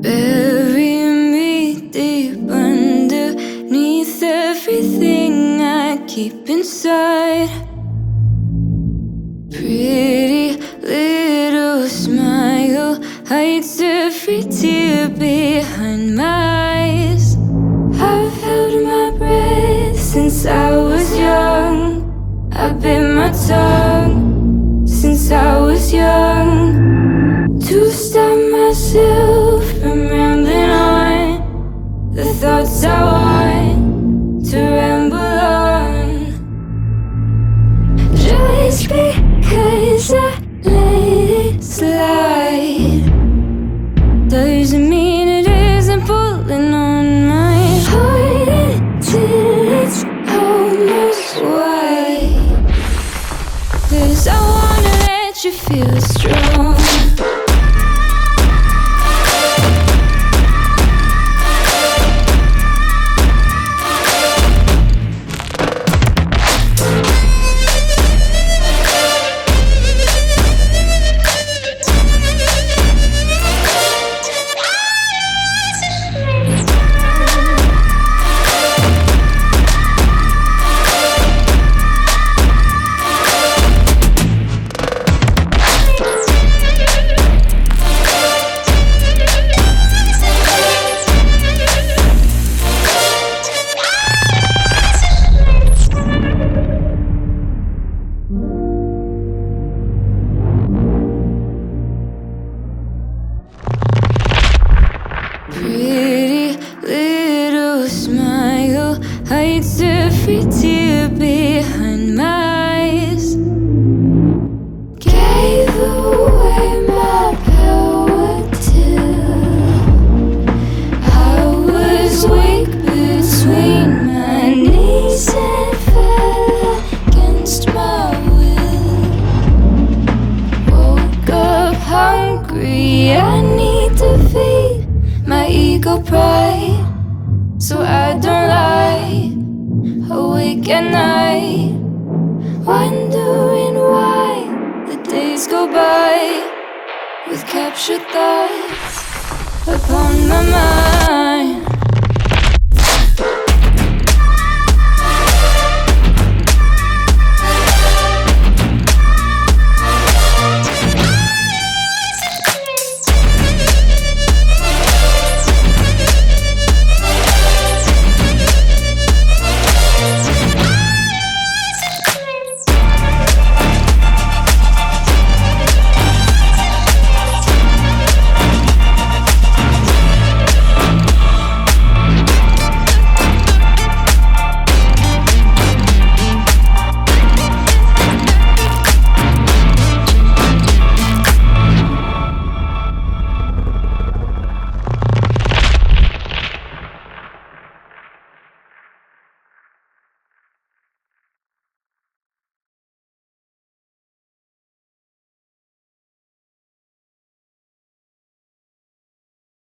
Bury me deep underneath everything I keep inside. Pretty little smile hides every tear behind my eyes. I've held my breath since I was young. I bit my tongue since I was young. To stop myself thoughts I to ramble on. Just because I let it slide doesn't mean it isn't pulling on my heart until it's almost white. Cause I wanna let you feel strong. Pretty little smile hides every tear hungry, I need to feed my ego pride so I don't lie awake at night wondering why the days go by with captured thoughts upon my mind